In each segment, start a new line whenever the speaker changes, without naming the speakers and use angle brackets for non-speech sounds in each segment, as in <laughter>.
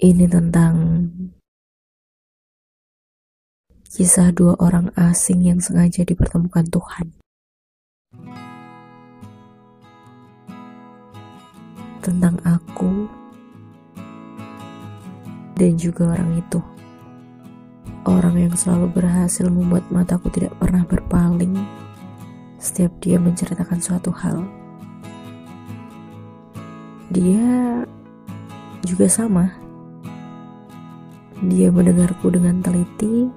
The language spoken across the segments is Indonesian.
Ini tentang kisah dua orang asing yang sengaja dipertemukan Tuhan. Tentang aku dan juga orang itu. Orang yang selalu berhasil membuat mataku tidak pernah berpaling setiap dia menceritakan suatu hal. Dia juga sama. Dia mendengarku dengan teliti,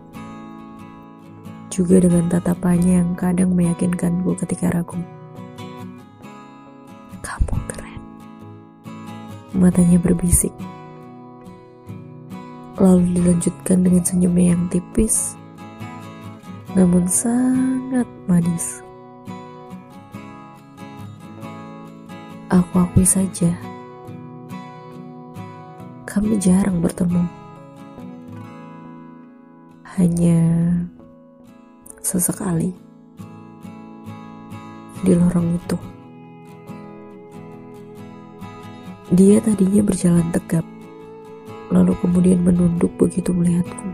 juga dengan tatapannya yang kadang meyakinkanku ketika ragu. Kamu keren. Matanya berbisik. Lalu dilanjutkan dengan senyumnya yang tipis, namun sangat manis. Aku akui saja, kami jarang bertemu. Hanya sesekali di lorong itu. Dia tadinya berjalan tegap, lalu kemudian menunduk begitu melihatku.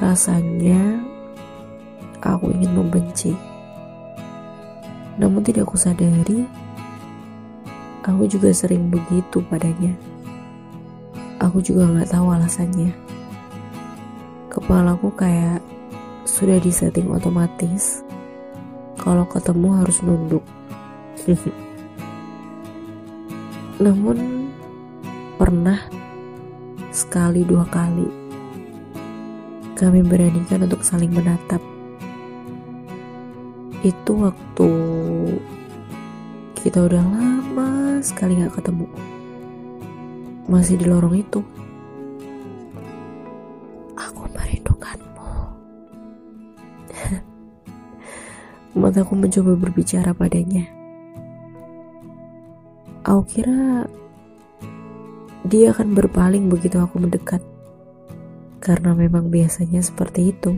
Rasanya aku ingin membenci namun tidak aku sadari, aku juga sering begitu padanya. Aku juga nggak tahu alasannya. Kepalaku kayak sudah disetting otomatis. Kalau ketemu harus nunduk. <laughs> Namun pernah sekali dua kali kami beranikan untuk saling menatap itu waktu kita udah lama sekali gak ketemu masih di lorong itu mataku mencoba berbicara padanya aku kira dia akan berpaling begitu aku mendekat karena memang biasanya seperti itu.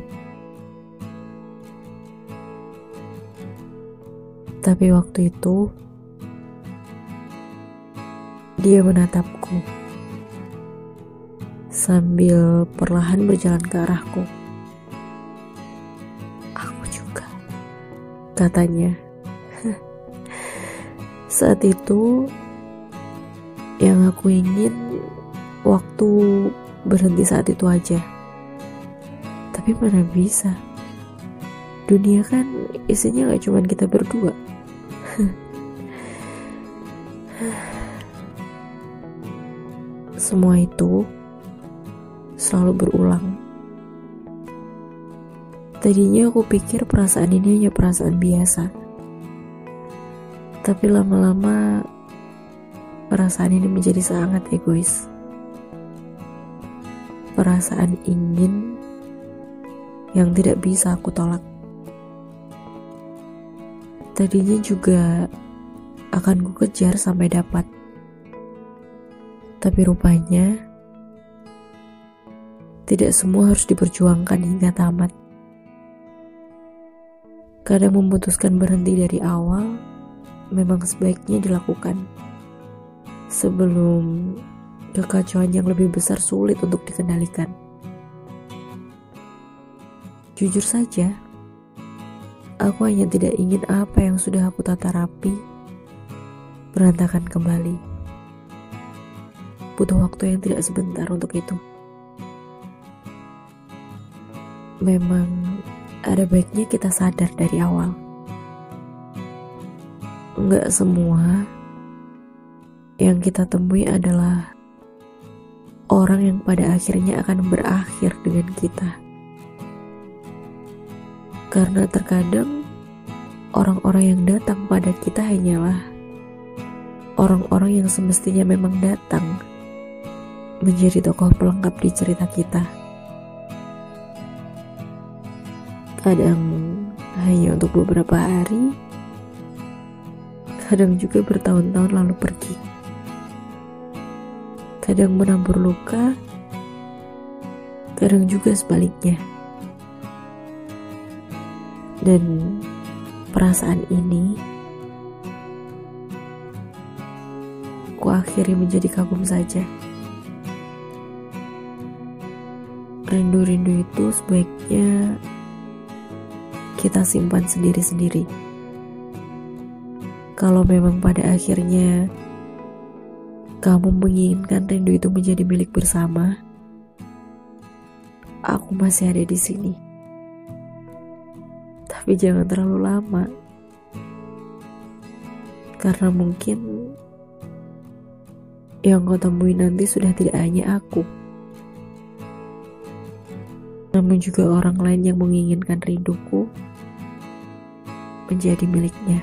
Tapi waktu itu dia menatapku sambil perlahan berjalan ke arahku. Katanya. <laughs> Saat itu yang aku ingin waktu berhenti saat itu aja. Tapi mana bisa? Dunia kan isinya gak cuma kita berdua. <laughs> Semua itu selalu berulang. Tadinya aku pikir perasaan ini hanya perasaan biasa. Tapi lama-lama perasaan ini menjadi sangat egois. Perasaan ingin yang tidak bisa aku tolak. Tadinya juga akan ku kejar sampai dapat. Tapi rupanya tidak semua harus diperjuangkan hingga tamat. Kadang memutuskan berhenti dari awal memang sebaiknya dilakukan sebelum kekacauan yang lebih besar sulit untuk dikendalikan. Jujur saja, Aku hanya tidak ingin apa yang sudah aku tata rapi berantakan kembali. Butuh waktu yang tidak sebentar untuk itu. Memang ada baiknya kita sadar dari awal. Enggak semua yang kita temui adalah orang yang pada akhirnya akan berakhir dengan kita. Karena terkadang orang-orang yang datang pada kita hanyalah orang-orang yang semestinya memang datang menjadi tokoh pelengkap di cerita kita. Kadang hanya untuk beberapa hari, kadang juga bertahun-tahun lalu pergi. Kadang menabur luka, kadang juga sebaliknya. Dan perasaan ini aku akhirnya menjadi kagum saja. Rindu-rindu itu sebaiknya kita simpan sendiri-sendiri. Kalau memang pada akhirnya kamu menginginkan rindu itu menjadi milik bersama, aku masih ada di sini. Tapi jangan terlalu lama. Karena mungkin yang kau temui nanti sudah tidak hanya aku. Namun juga orang lain yang menginginkan rinduku menjadi miliknya.